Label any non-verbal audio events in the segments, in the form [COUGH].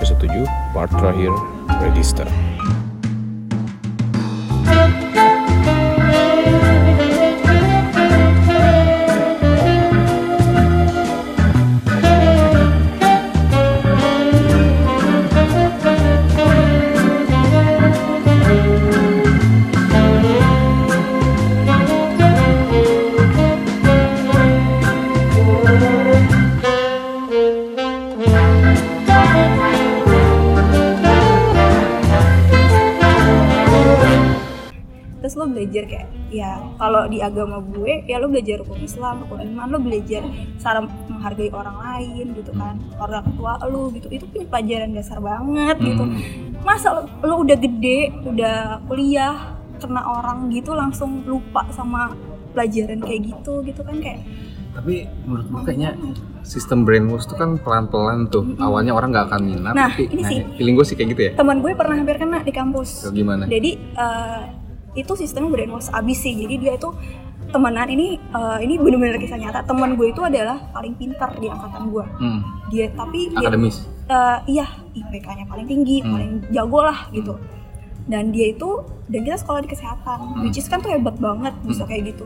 episode 7 part terakhir register. Di agama gue ya lo belajar hukum Islam hukum iman lo belajar cara menghargai orang lain gitu kan orang tua lo gitu itu punya pelajaran dasar banget gitu masa lo, lo udah gede udah kuliah kena orang gitu langsung lupa sama pelajaran kayak gitu gitu kan kayak Tapi menurut gue kayaknya sistem brainwash itu kan pelan-pelan tuh. Awalnya orang nggak akan minat, Nah, tapi ini sih. feeling gue sih kayak gitu ya. teman gue pernah hampir kena di kampus Kayak gimana? jadi eh, itu sistemnya brainwash abis sih jadi dia itu temenan ini eh, ini bener-bener kisah nyata teman gue itu adalah paling pintar di angkatan gue Hmm, dia tapi dia, akademis. eh, iya IPK-nya paling tinggi Hmm. paling jago lah gitu dan dia itu dan kita sekolah di kesehatan Hmm. which is kan tuh hebat banget bisa kayak gitu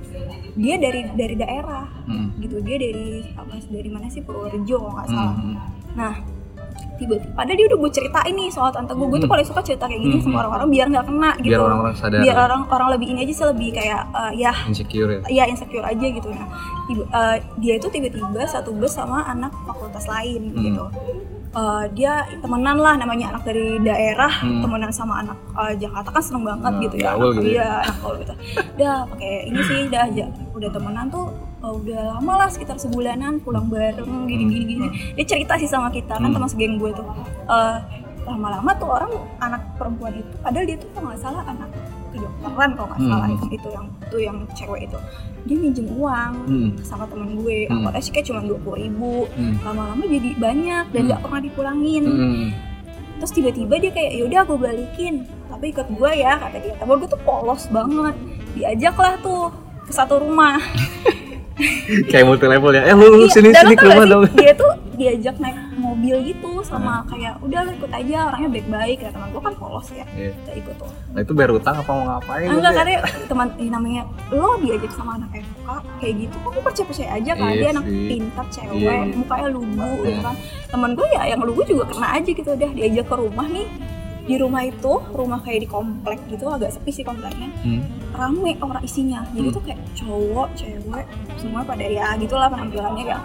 dia dari dari daerah Hmm. gitu dia dari apa dari mana sih Purworejo kalau nggak salah Hmm. nah tiba-tiba padahal dia udah gue ceritain nih soal tante gue gue tuh Hmm. paling suka cerita kayak gini Hmm. sama orang-orang biar nggak kena gitu Biar orang-orang sadar. biar orang orang lebih ini aja sih lebih kayak eh, ya insecure ya. ya insecure aja gitu nah tiba- eh, dia itu tiba-tiba satu bus sama anak fakultas lain Hmm. gitu Eh, dia temenan lah namanya anak dari daerah Hmm. temenan sama anak eh, Jakarta kan seneng banget Nah, gitu ya gaul anak, gitu ya. iya gaul gitu udah pakai ini sih udah aja udah temenan tuh eh, udah lama lah sekitar sebulanan pulang bareng gini gini gini dia cerita sih sama kita kan Hmm. teman segeng gue tuh Eh, lama-lama tuh orang anak perempuan itu padahal dia tuh kalau nggak salah anak kedokteran kalau nggak Hmm. salah itu, itu yang itu yang cewek itu dia minjem uang Hmm. sama temen gue Hmm. awalnya sih kayak cuma dua puluh ribu Hmm. lama-lama jadi banyak dan Hmm. nggak pernah dipulangin Hmm. terus tiba-tiba dia kayak yaudah aku balikin tapi ikut gue ya kata dia temen gue tuh polos banget diajak lah tuh ke satu rumah [LAUGHS] [LAUGHS] Kayak multi level ya. Eh lu, lu Iya, sini sini ke rumah dong. dia tuh diajak naik mobil gitu sama kayak udah lu ikut aja orangnya baik-baik ya teman gue kan polos ya Iya. kita ikut tuh Nah itu bayar utang apa mau ngapain? enggak lu, karena teman eh, namanya lo diajak sama anak FK kayak gitu kok percaya percaya aja kan Iya dia anak pintar cewek Iya. mukanya lugu Iya. gitu kan teman gue ya yang lugu juga kena aja gitu udah diajak ke rumah nih di rumah itu rumah kayak di komplek gitu agak sepi sih kompleknya Hmm. rame orang isinya jadi Hmm. tuh kayak cowok cewek semua pada ya gitulah penampilannya ya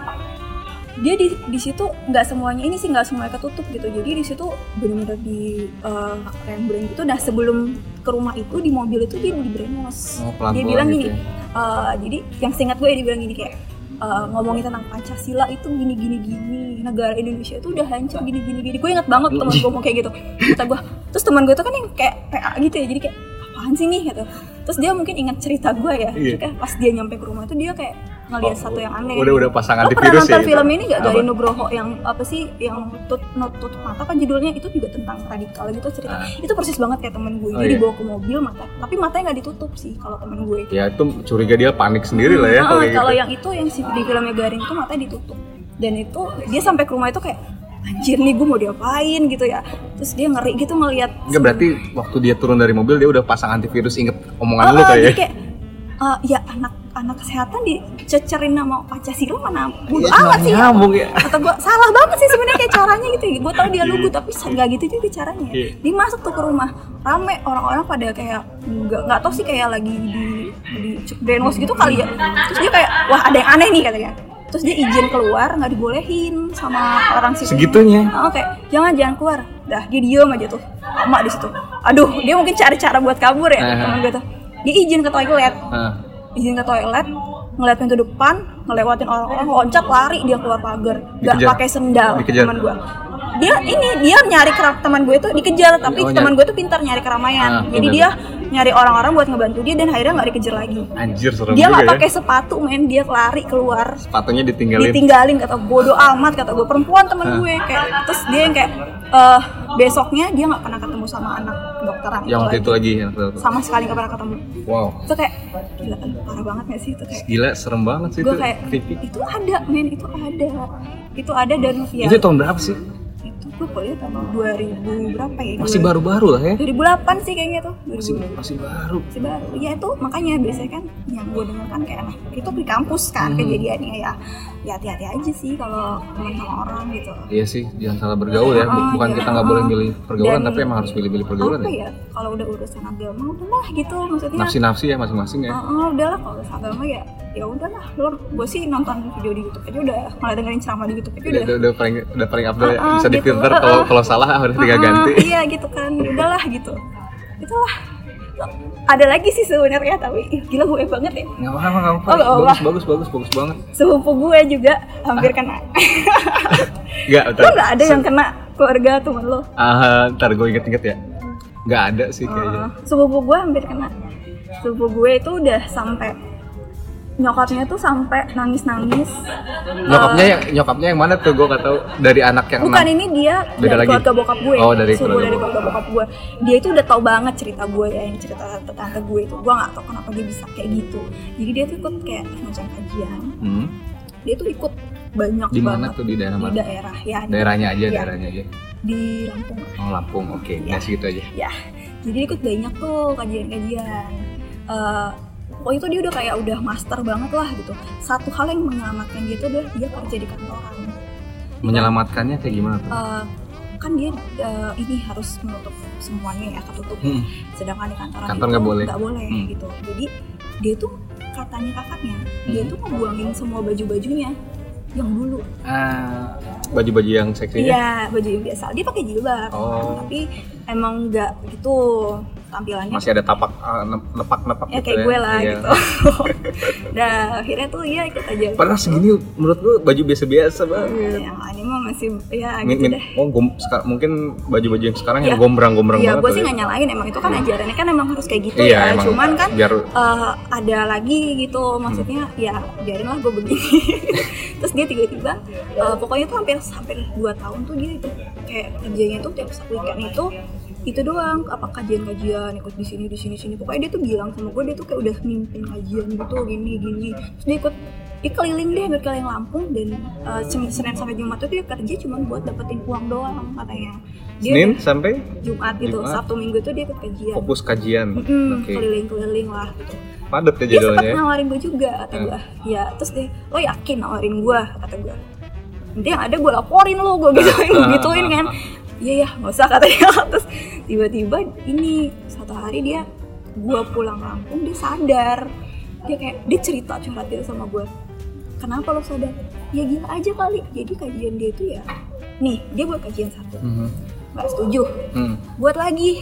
dia di di situ nggak semuanya ini sih nggak semuanya ketutup gitu jadi di situ benar-benar di uh, rembrandt gitu nah sebelum ke rumah itu di mobil itu dia di brainwash Oh, dia bilang gitu gini ya. uh, jadi yang seingat gue dia bilang gini kayak uh, ngomongin tentang pancasila itu gini gini gini. Negara Indonesia itu udah hancur gini gini gini. Gue ingat banget teman gue mau kayak gitu. Kata gue terus teman gue tuh kan yang kayak PA gitu ya. Jadi kayak apaan sih nih? Gitu terus dia mungkin ingat cerita gue ya Iya. kayak pas dia nyampe ke rumah itu dia kayak ngeliat Oh, satu yang aneh Udah udah pasang Lo pernah antivirus nonton ya. film ini gak dari? Nugroho yang apa sih yang tut not tutup mata kan judulnya itu juga tentang radikal gitu cerita Ah. itu persis banget kayak temen gue Oh, dia iya. dibawa ke mobil mata tapi matanya nggak ditutup sih kalau temen gue Ya itu curiga dia panik sendiri lah ya Ah, kalau gitu. yang itu yang si di filmnya Garin itu matanya ditutup dan itu dia sampai ke rumah itu kayak anjir nih gue mau diapain gitu ya terus dia ngeri gitu ngelihat Enggak berarti waktu dia turun dari mobil dia udah pasang antivirus inget omongan Oh, lu oh, kayak kayak eh, ya anak anak kesehatan dicecerin nama Pancasila mana bodo Iya, amat sih ya. nyambung ya. kata gue salah banget sih sebenarnya kayak caranya gitu gue tau dia lugu tapi nggak gitu juga caranya Iya. dia masuk tuh ke rumah rame orang-orang pada kayak nggak nggak tau sih kayak lagi di di brainwash gitu kali ya terus dia kayak wah ada yang aneh nih katanya terus dia izin keluar nggak dibolehin sama orang situ Segitunya? oh, kayak jangan jangan keluar. Dah dia diem aja tuh lama di situ. Aduh dia mungkin cari cara buat kabur ya Aha. teman gue tuh. Dia izin ke toilet. Nah, izin ke toilet ngeliat pintu depan ngelewatin orang-orang loncat lari dia keluar pagar. Nggak pakai sendal teman gue dia ini dia nyari keram teman gue tuh dikejar tapi Oh, teman gue tuh pintar nyari keramaian Ah, jadi bener. dia nyari orang-orang buat ngebantu dia dan akhirnya nggak dikejar lagi anjir serem dia nggak ya. pakai sepatu men dia lari keluar Sepatunya ditinggalin. ditinggalin kata bodoh amat kata gue perempuan temen Hah. gue kayak terus dia yang kayak eh besoknya dia nggak pernah ketemu sama anak dokteran yang waktu itu lagi sama sekali nggak pernah ketemu Wow. itu kayak gila parah banget gak sih itu kayak Gila serem banget sih gue itu. kayak itu ada men itu ada itu ada dan ya Itu tahun berapa sih? Gue kuliah tahun 2000 berapa ya Masih baru-baru lah ya. 2008 sih kayaknya tuh 2000 Masih masih baru. masih baru ya itu makanya biasanya kan yang gue denger kan kayak nah itu di kampus kan Hmm. kejadiannya ya ya hati-hati aja sih kalau teman sama orang gitu Iya sih, jangan salah bergaul ya. Ah, Bukan iya. kita nggak boleh milih pergaulan, Dan- tapi emang harus pilih-pilih pergaulan apa ya. ya kalau udah urusan agama udahlah gitu maksudnya Nafsi-nafsi ya masing-masing ya. Oh, oh, udahlah kalau urusan agama ya ya udahlah lo gue sih nonton video di YouTube aja udah malah dengerin ceramah di YouTube aja Udah, udah udah, paling udah paling update ya. Ah, ah, Bisa gitu. difilter Ah, ah. kalau kalau salah harus tinggal Ah, ganti. iya gitu kan udahlah gitu itulah ada lagi sih sebenarnya tapi gila gue banget ya Nggak apa-apa, nggak apa-apa. Oh, nggak bagus, apa-apa. bagus, bagus, bagus banget. sepupu gue juga hampir kena Enggak, lo nggak ada yang kena keluarga temen lo Ah, ntar gue inget-inget ya. Nggak ada sih kayaknya. Uh, sepupu gue hampir kena sepupu gue itu udah sampai nyokapnya tuh sampai nangis-nangis Nyokapnya yang nyokapnya yang mana tuh? Gue nggak tahu. Dari anak yang bukan enam. ini dia Beda dari lagi? keluarga bokap gue Oh, dari keluarga dari keluarga bokap gue dia itu udah tahu banget cerita gue ya yang cerita tante tante gue itu gue nggak tahu kenapa dia bisa kayak gitu jadi dia tuh ikut kayak semacam kajian Hmm. dia tuh ikut banyak Di mana tuh di daerah di mana? daerah ya di- Daerahnya aja, Iya. daerahnya aja. di Lampung Oh Lampung, oke. Iya. Nggak segitu aja. ya jadi ikut banyak tuh kajian-kajian Eh, pokoknya itu dia udah kayak udah master banget lah gitu satu hal yang menyelamatkan dia tuh adalah dia kerja di kantoran Menyelamatkannya kayak gimana tuh? Eh, kan dia eh, ini harus menutup semuanya ya ketutup Hmm. sedangkan di kantoran Kantor itu nggak boleh. nggak boleh Hmm. gitu jadi dia tuh katanya kakaknya dia Hmm. tuh ngebuangin semua baju-bajunya yang dulu Ah, baju-baju yang seksinya? iya baju yang biasa dia pakai jilbab Oh. tapi emang nggak gitu tampilannya Masih ada tapak ah, nep- nepak-nepak ya gitu kayak gue lah Iya. gitu [LAUGHS] nah akhirnya tuh ya ikut aja Padahal segini menurut gue baju biasa-biasa banget. yang ini mah masih ya Min, gitu min, deh oh, gom, mungkin baju-baju yang sekarang yang Iya. gombrang-gombrang Iya, banget. gue sih nggak nyalain emang itu kan ajarannya kan emang harus kayak gitu Iya, ya. emang Cuman kan biar eh, ada lagi gitu, maksudnya ya biarin lah gue begini. [LAUGHS] Terus dia tiba-tiba, eh, pokoknya tuh hampir hampir dua tahun tuh dia itu kayak kerjanya tuh tiap weekend itu itu doang apa kajian-kajian ikut di sini di sini sini pokoknya dia tuh bilang sama gue dia tuh kayak udah mimpin kajian gitu gini gini terus dia ikut dia keliling deh hampir keliling Lampung dan eh, Senin sampai Jumat tuh dia kerja cuma buat dapetin uang doang katanya dia Senin udah- sampai Jumat gitu, Jumat. Sabtu Minggu tuh dia ikut kajian. fokus kajian. Mm-mm, Oke. Keliling-keliling lah gitu. Padat ya Dia sempat jadwalnya. ya? nawarin gue juga kata Hmm. gue. Ya terus dia, lo yakin nawarin gue kata gue. Nanti yang ada gue laporin lo, gue [LAUGHS] gituin, gue Ah, gituin ah, kan. Iya ya, nggak usah katanya. [LAUGHS] Terus tiba-tiba ini satu hari dia, gue pulang Lampung dia sadar. Dia kayak dia cerita curhat gitu sama gue. Kenapa lo sadar? Ya gila aja kali. Jadi kajian dia itu ya, nih dia buat kajian satu, Mhm. nggak setuju Hmm. buat lagi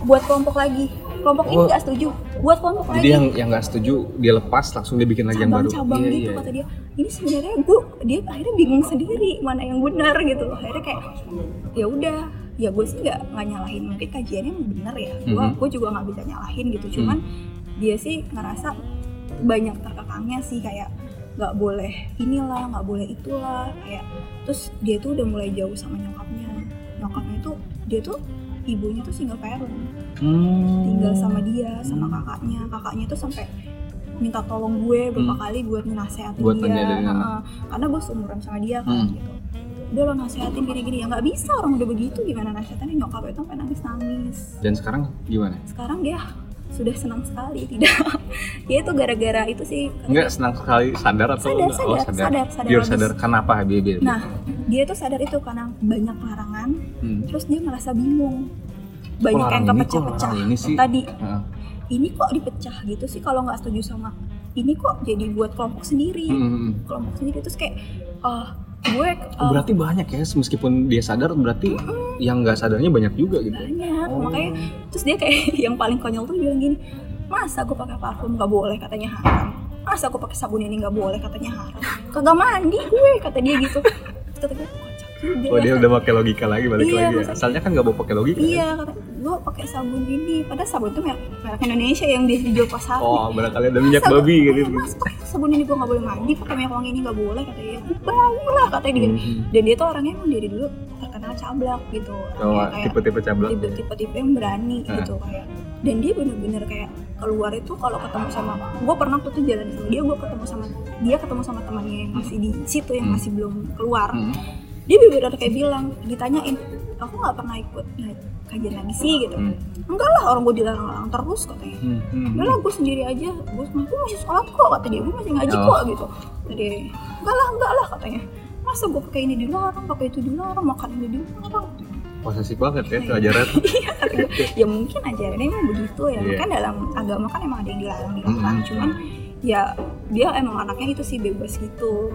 buat kelompok lagi kelompok ini Oh. nggak setuju. Buat kelompok Jadi lagi yang yang nggak setuju dia lepas langsung dia bikin lagi yang baru. cabang-cabang Iya, gitu iya. kata dia. Ini sebenarnya gue dia akhirnya bingung sendiri mana yang benar gitu akhirnya kayak ya udah ya gue sih nggak nggak nyalahin. Mungkin kajiannya bener ya. Gue Mhm. gue juga nggak bisa nyalahin gitu. Cuman dia sih ngerasa banyak terkekangnya sih kayak nggak boleh inilah nggak boleh itulah kayak terus dia tuh udah mulai jauh sama nyokapnya. Nyokapnya tuh dia tuh ibunya tuh single parent Hmm. tinggal sama dia sama kakaknya kakaknya tuh sampai minta tolong gue berapa Hmm. kali buat nasehatin Buat dia. Heeh. karena gue seumuran sama dia kan Hmm. gitu udah lo nasehatin gini-gini ya nggak bisa orang udah begitu gimana nasehatinnya nyokap itu sampai nangis nangis Dan sekarang gimana? sekarang dia sudah senang sekali tidak [LAUGHS] ya itu gara-gara itu sih Enggak senang sekali sadar atau Sadar, enggak? Oh, sadar, sadar, sadar sadar kenapa? Biar- nah dia tuh sadar itu karena banyak larangan Hmm. terus dia merasa bingung. Banyak larang yang kok kepecah-pecah ini tadi. Heeh. ini kok dipecah gitu sih? Kalau nggak setuju sama ini kok jadi buat kelompok sendiri. Hmm, hmm, hmm. kelompok sendiri. Terus kayak ah gue Oh, ah, berarti banyak ya? Meskipun dia sadar berarti yang nggak sadarnya banyak juga gitu. banyak. Oh. makanya terus dia kayak [LAUGHS] yang paling konyol tuh bilang gini masa gue pakai parfum nggak boleh? katanya haram. Masa gue pakai sabun ini nggak boleh? katanya haram. Kagak mandi gue kata dia gitu. Terus kata gue juga Oh ya." dia udah pakai logika lagi balik Iya, lagi ya. Asalnya kan nggak mau pakai logika. kan? iya kata gue pakai sabun ini padahal sabun itu merek, merek Indonesia yang biasa dijual pasar Oh barangkali ada minyak babi gitu. Mas, kok sabun ini gue gak boleh mandi, pakai minyak wangi ini gak boleh kata dia. Bau lah katanya dia. Hmm. Dan dia tuh orangnya emang dari dulu terkenal cablak gitu. Oh, tipe-tipe cablak. tipe- tipe-tipe yang berani Ah. gitu kayak. Dan dia bener-bener kayak keluar itu kalau ketemu sama gue pernah waktu itu jalan sama dia gue ketemu sama dia ketemu sama temannya yang masih di situ yang Hmm. masih belum keluar Hmm. Dia bener kayak bilang ditanyain aku nggak pernah ikut nah, kajian lagi sih gitu. Hmm. enggak lah orang gue dilarang-larang terus katanya. Hmm, hmm, enggak lah gue sendiri aja gue masih sholat kok kata dia. Gue masih ngaji Oh. kok gitu. Jadi enggak lah enggak lah katanya. Masa gue pakai ini dilarang pakai itu dilarang makan ini dilarang? Posesif banget ya ajaran [LAUGHS] Iya, kata gue, ya mungkin ajarannya emang begitu ya. Iya. kan dalam agama kan emang ada yang dilarang dilarang. Mm-mm. cuman ya dia emang anaknya itu sih bebas gitu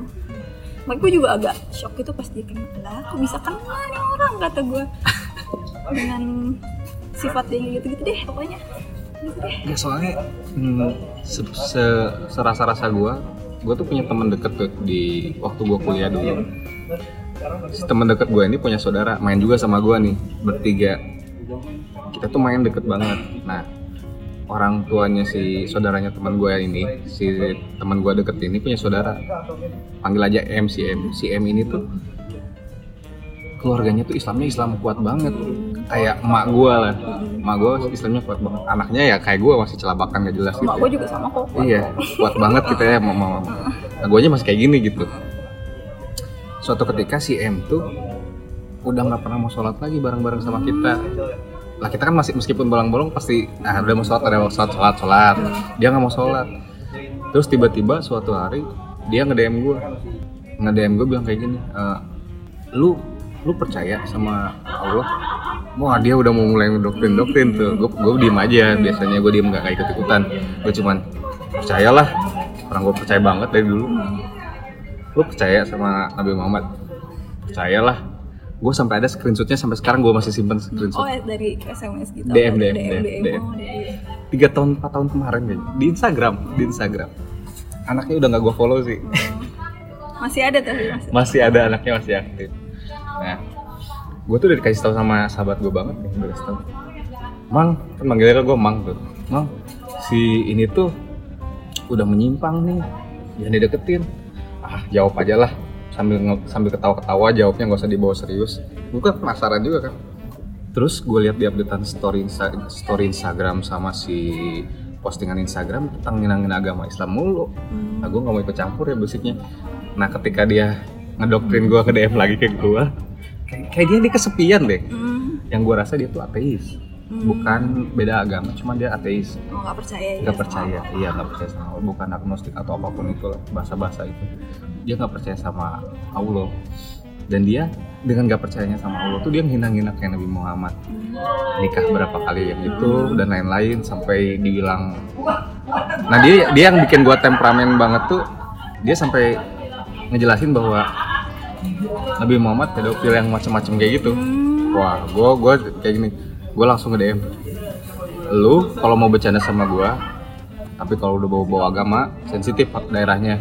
Makanya gue juga agak shock itu pas dia kenal. Lah kok bisa kenal nih orang kata gue dengan sifat dia gitu-gitu deh pokoknya. Gitu deh. Ya soalnya hmm, se, se- serasa-rasa gue gue tuh punya teman deket tuh di waktu gue kuliah dulu. Teman deket gue ini punya saudara main juga sama gue nih bertiga. Kita tuh main deket banget. Nah orang tuanya si saudaranya teman gue ini si teman gue deket ini punya saudara. Panggil aja M si M. Si M ini tuh keluarganya tuh Islamnya Islam kuat banget. Kayak emak gue lah. Emak gue Islamnya kuat banget. Anaknya ya kayak gue masih celabakan gak jelas gitu mak gue juga sama kok. Iya kuat banget kita ya mama mama. Nah, gue masih kayak gini gitu. Suatu ketika si M tuh udah nggak pernah mau sholat lagi bareng-bareng sama kita lah kita kan masih meskipun bolong-bolong pasti ah udah mau sholat ada mau sholat sholat sholat. Dia nggak mau sholat. Terus tiba-tiba suatu hari dia nge DM gue nge DM gue bilang kayak gini "Eh, lu lu percaya sama Allah? Wah dia udah mau mulai doktrin doktrin tuh. Gue gue diem aja. Biasanya gue diem nggak ikut ikutan gue cuman percayalah orang gue percaya banget dari dulu. Lu percaya sama Nabi Muhammad? Percayalah gue sampai ada screenshotnya sampai sekarang gue masih simpen oh screenshot. Ya, dari SMS gitu. DM? DM, DM, DM. Oh, tiga tahun empat tahun kemarin kayaknya. Di Instagram di Instagram. Anaknya udah nggak gue follow sih. Masih ada tapi masih masih ada anaknya masih aktif. Nah gue tuh udah dikasih tahu sama sahabat gue banget nih udah kasih tahu mang kan manggilnya gue mang tuh. Mang si ini tuh udah menyimpang nih. Jangan dideketin. Ah jawab aja lah sambil sambil ketawa-ketawa jawabnya nggak usah dibawa serius. Gue kan penasaran juga kan. Terus gue lihat di updatean story Insta- story Instagram sama si postingan Instagram tentang nginangin agama Islam mulu. Nah gue nggak mau ikut campur ya basicnya. Nah ketika dia ngedoktrin gue ke DM lagi ke gue kayak, kayak dia, dia kesepian deh. Hmm. yang gue rasa dia tuh ateis Hmm. bukan beda agama cuma dia ateis. Oh nggak percaya ya nggak sama percaya Allah. iya nggak percaya sama Allah. Bukan agnostik atau apa pun itu bahasa-bahasa itu. Dia nggak percaya sama Allah. Dan dia dengan nggak percayanya sama Allah tuh dia menghina-hina kayak Nabi Muhammad. Nikah berapa kali yang itu dan lain-lain sampai dibilang nah dia dia yang bikin gua temperamen banget tuh dia sampai ngejelasin bahwa Nabi Muhammad pedofil yang macam-macam kayak gitu. Hmm. wah gua gua kayak gini gua langsung nge DM lu kalau mau bercanda sama gua tapi kalau udah bawa-bawa agama sensitif daerahnya.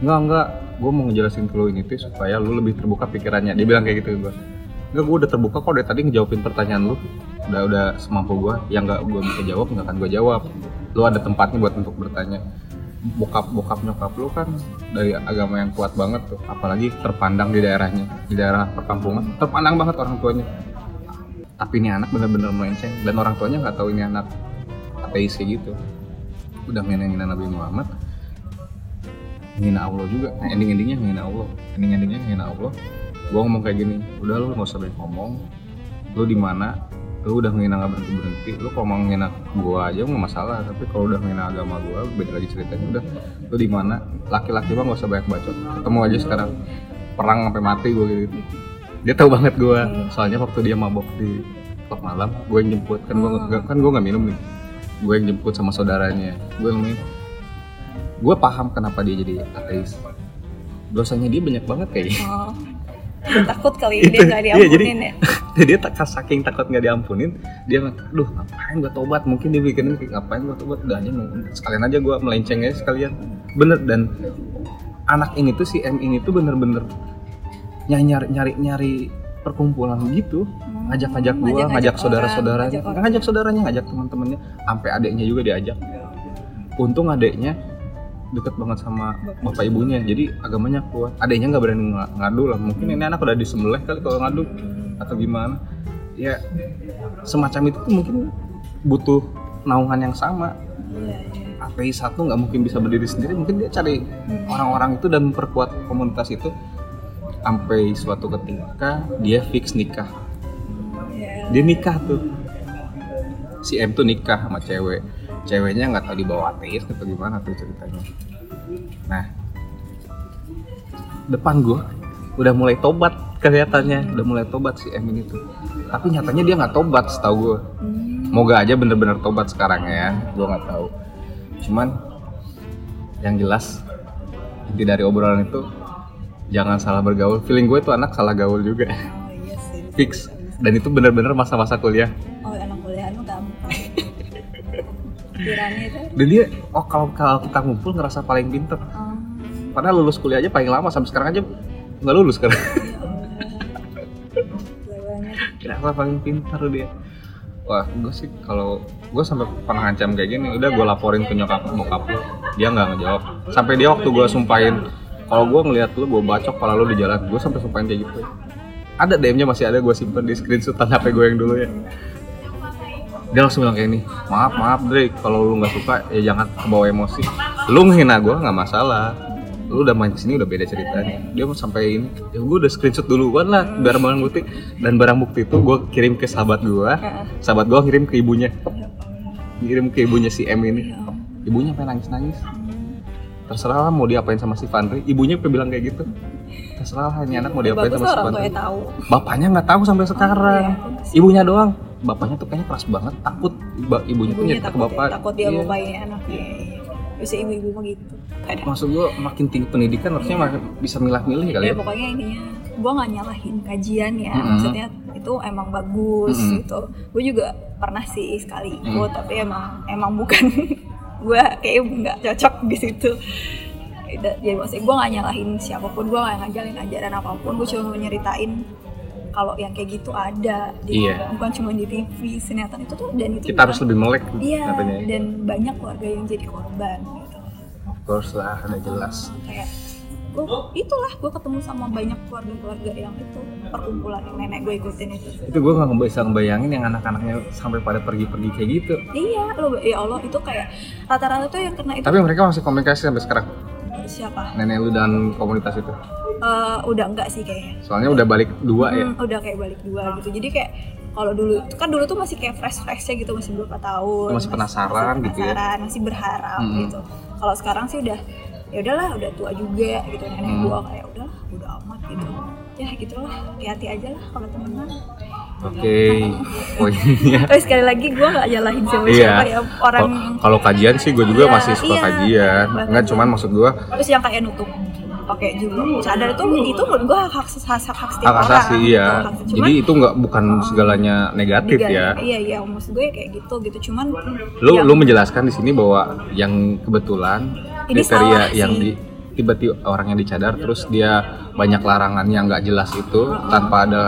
Enggak enggak. Gua mau ngejelasin ke lu ini tuh supaya lu lebih terbuka pikirannya. Dia bilang kayak gitu ke gua. Enggak gua udah terbuka kok. Dari tadi ngejawabin pertanyaan lu. Udah udah semampu gua. Yang enggak gua bisa jawab enggak akan gua jawab. Lu ada tempatnya buat untuk bertanya. Bokap bokap nyokap lu kan dari agama yang kuat banget tuh. Apalagi terpandang di daerahnya di daerah perkampungan. Terpandang banget orang tuanya tapi ini anak bener-bener melenceng. Dan orang tuanya nggak tahu ini anak ateis kayak gitu. Udah ngina Nabi Muhammad. Ngina Allah juga. Nah, ending endingnya ngina Allah. Ending endingnya ngina Allah. Gua ngomong kayak gini udah lu nggak usah banyak ngomong. Lu di mana? Lu udah ngina nggak berhenti berhenti lu kalau mau ngina gua aja nggak masalah. Tapi kalau udah ngina agama gua beda lagi ceritanya. Udah lu di mana? Laki-laki mah nggak usah banyak bacot. Ketemu aja sekarang. Perang sampai mati gua gitu dia tahu banget gua. Soalnya waktu dia mabok di klub malam gue yang jemput. Kan gua nggak- kan gua nggak minum nih. Gue yang jemput sama saudaranya. Gue nemuin gue paham kenapa dia jadi ateis. Dosanya dia banyak banget kayaknya. Oh. Takut kali [LAUGHS] dia nggak iya, jadi- diampunin ya? [LAUGHS] dia tak saking takut nggak diampunin dia bilang, duh ngapain gue tobat? Mungkin dia bikin kayak ngapain gue tobat? Udah aja sekalian aja gue melenceng aja sekalian. Bener dan anak ini tuh si M ini tuh bener-bener nyari nyari nyari, nyari perkumpulan gitu Hmm. ngajak-ngajak gua, Ngajak-ngajak ngajak orang, saudara-saudaranya, ngajak ngajak saudaranya, ngajak teman-temannya, sampai adiknya juga diajak. Untung adiknya deket banget sama bapak ibunya, jadi agamanya kuat. Adiknya nggak berani ng- ngadu lah, mungkin ini anak udah disembelih kali kalau ngadu atau gimana. Ya semacam itu tuh mungkin butuh naungan yang sama. Iya, iya. ateis satu nggak mungkin bisa berdiri sendiri, mungkin dia cari orang-orang itu dan memperkuat komunitas itu sampai suatu ketika dia fix nikah. Dia nikah tuh. Si M tuh nikah sama cewek. Ceweknya nggak tahu dibawa ateis atau gimana tuh ceritanya. Nah depan gua udah mulai tobat kelihatannya. Udah mulai tobat si M ini tuh. Tapi nyatanya dia nggak tobat setahu gua. Hmm. moga aja bener-bener tobat sekarang ya. Gua nggak tahu. Cuman yang jelas inti dari obrolan itu jangan salah bergaul. Feeling gue tuh anak salah gaul juga. Oh iya sih. Fix. Dan itu bener-bener masa-masa kuliah. Oh anak kuliah lu gampang. [LAUGHS] Pikirannya itu. Dan dia oh kalau kalau kita ngumpul ngerasa paling pinter. Oh, padahal lulus kuliah aja paling lama sampai sekarang aja nggak lulus [LAUGHS] sekarang ya Allah Gila banget. kenapa paling pinter dia. Wah gue sih kalau gue sampai pernah ngancam kayak gini udah gue laporin ke nyokap bokap dia nggak ngejawab. Sampai dia waktu gue sumpahin kalau gue ngeliat lu gue bacok kalau lu di jalan. Gue sampai sumpahin kayak gitu. Ada DM-nya masih ada gue simpen di screenshotan HP gue yang dulu ya. Dia langsung bilang kayak ini maaf maaf Dre. Kalau lu nggak suka ya jangan kebawa emosi. Lu ngehina gue nggak masalah. Lu udah main ke sini udah beda ceritanya. Dia mau sampai ya gue udah screenshot duluan lah barang barang bukti. Dan barang bukti itu gue kirim ke sahabat gue sahabat gue kirim ke ibunya. Ya kirim ke ibunya si M ini. Ya ibunya pengen nangis nangis terserah lah mau diapain sama si Fandri. Ibunya bilang kayak gitu. Terserah lah ini anak mau diapain bagus sama si Fandri. tahu. Bapaknya nggak tahu sampai sekarang. iya, ibunya doang. Bapaknya tuh kayaknya keras banget takut. Ba- ibunya, tuh ibunya nyetak ke takut bapak. ya, takut dia Iya. lupain anaknya. Bisa ibu-ibu mah gitu. Kadang. Maksud gue makin tinggi pendidikan harusnya makin bisa milah-milih kali ya ya. pokoknya intinya gue nggak nyalahin kajian ya. Mm-mm. maksudnya itu emang bagus Mm-mm. gitu. Gue juga pernah sih sekali Mm. ikut tapi emang emang bukan [LAUGHS] gue kayak nggak cocok di situ. Jadi maksudnya gue nggak nyalahin siapa pun gue nggak ngajarin ajaran apa pun gue cuma mau nyeritain kalau yang kayak gitu ada di, Iya. bukan cuma di TV sinetron itu tuh dan itu kita harus lebih melek iya katanya dan banyak keluarga yang jadi korban gitu. Of course lah udah jelas. Kayak gue itulah gue ketemu sama banyak keluarga-keluarga yang itu perkumpulan yang nenek gue ikutin itu. Itu gue nggak bisa ngebayangin yang anak-anaknya sampai pada pergi-pergi kayak gitu. Iya lo ya Allah itu kayak rata-rata tuh yang kena itu tapi mereka masih komunikasi sampai sekarang? Siapa? Nenek lu dan komunitas itu? Eh, udah enggak sih kayaknya soalnya udah balik dua ya? Hmm, udah kayak balik dua gitu. Jadi kayak kalau dulu kan dulu tuh masih kayak fresh freshnya gitu masih berapa tahun Masih penasaran gitu ya? penasaran, masih berharap Mm-mm. gitu. Kalau sekarang sih udah ya udahlah udah tua juga gitu nenek Hmm. gua kayak udah udah amat gitu ya gitulah hati-hati aja lah kalau temenan oke [LAUGHS] poinnya Eh sekali lagi gue gak nyalahin siapa Iya. siapa ya orang Kalau- kajian sih gue juga Iya, masih suka iya. kajian enggak cuman maksud gue terus yang kayak nutup pakai jilbab cadar itu itu menurut gue hak hak hak, setiap hak orang asasi iya gitu. Hak- cuman jadi itu nggak bukan segalanya negatif Tiga- ya iya iya maksud gue kayak gitu gitu cuman lu yang- lu menjelaskan di sini bahwa yang kebetulan Ini kriteria yang sih. di tiba-tiba orang yang dicadar terus dia banyak larangan yang nggak jelas itu tanpa ada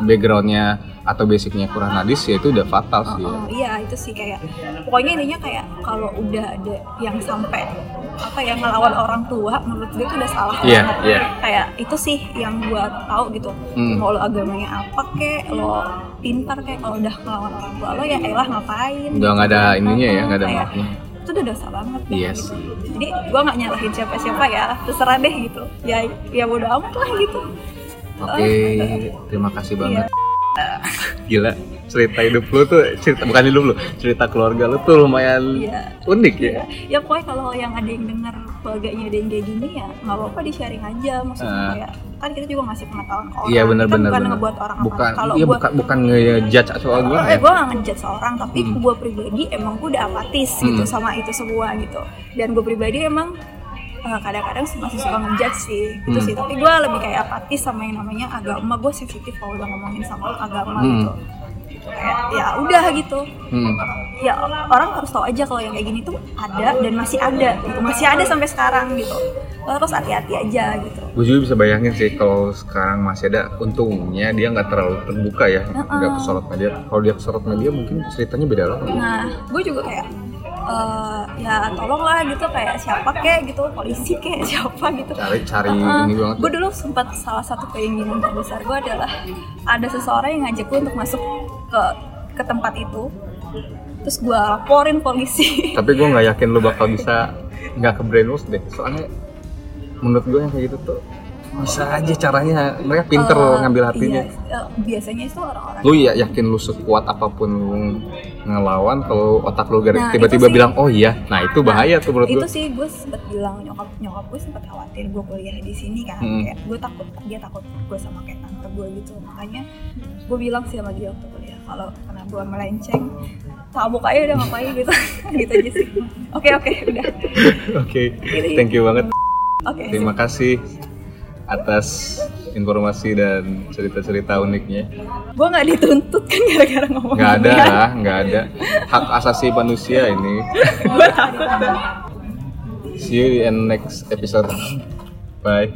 backgroundnya atau basicnya kurang hadis ya itu udah fatal sih ya. Oh, iya itu sih kayak pokoknya intinya kayak kalau udah ada yang sampai apa ya ngelawan orang tua menurut gue itu udah salah Iya, banget. iya. kayak itu sih yang gue tahu gitu Hmm. mau lo agamanya apa kek lo pintar kayak kalau udah ngelawan orang tua lo ya elah ngapain udah nggak ada ininya ya nggak ada Kayak, maafnya itu udah dosa banget dah, Iya gitu. sih. jadi gue nggak nyalahin siapa-siapa ya terserah deh gitu ya ya bodo amat lah gitu oke terima kasih Iya. banget gila cerita hidup lu tuh cerita bukan hidup lu cerita keluarga lu tuh lumayan Iya. unik ya ya pokoknya kalau yang ada yang dengar keluarganya ada yang kayak gini ya nggak apa-apa di sharing aja maksudnya Ah. kayak kan kita juga ngasih pengetahuan ke orang Iya benar Kita benar bukan benar. ngebuat orang bukan apa kalau iya gua bukan bukan ngejudge soal gue eh, ya. gue gak ngejudge seorang tapi Hmm. gue pribadi emang gue udah apatis gitu Hmm. sama itu semua gitu dan gue pribadi emang eh, kadang-kadang masih suka ngejudge sih gitu Hmm. sih tapi gue lebih kayak apatis sama yang namanya agama gue sensitif kalau udah ngomongin sama agama Hmm. gitu kayak ya udah gitu Hmm. ya orang harus tahu aja kalau yang kayak gini tuh ada dan masih ada gitu masih ada sampai sekarang gitu Lo harus hati-hati aja gitu Gue juga bisa bayangin sih kalau sekarang masih ada untungnya dia nggak terlalu terbuka ya, nggak kesorot media. Kalau dia kesorot media mungkin ceritanya beda lagi. nah gue juga kayak eh, ya tolonglah gitu kayak siapa kek gitu polisi kek [LAUGHS] siapa gitu Cari-cari Heeh. ini banget. gue dulu sempat salah satu keinginan terbesar gue adalah ada seseorang yang ngajak gue untuk masuk ke ke tempat itu. Terus gue laporin polisi. [LAUGHS] Tapi gue nggak yakin lu bakal bisa nggak ke brainwash deh. Soalnya menurut gue yang kayak gitu tuh bisa aja caranya. Mereka pinter Eh, ngambil hatinya. iya, eh, biasanya itu orang-orang lu ya yakin lu sekuat apa pun lu ngelawan kalau otak lu Nah, tiba-tiba sih. bilang oh iya. Nah itu bahaya tuh menurut itu lu sih gue sempet bilang nyokap nyokap gue sempet khawatir gue kuliah di sini kan. Hmm. kayak gue takut dia takut gue sama kayak tante gue gitu. Makanya gue bilang sih sama dia waktu kuliah kalau karena gue melenceng tabuk aja udah ngapain gitu. [LAUGHS] Gitu aja sih. Oke oke udah. Oke Gitu, thank you banget. Oke terima kasih atas informasi dan cerita-cerita uniknya. Gue nggak dituntut kan gara-gara ngomong nggak ada lah nggak ada. Hak asasi manusia ini. [LAUGHS] Gue takut. See you in next episode. Bye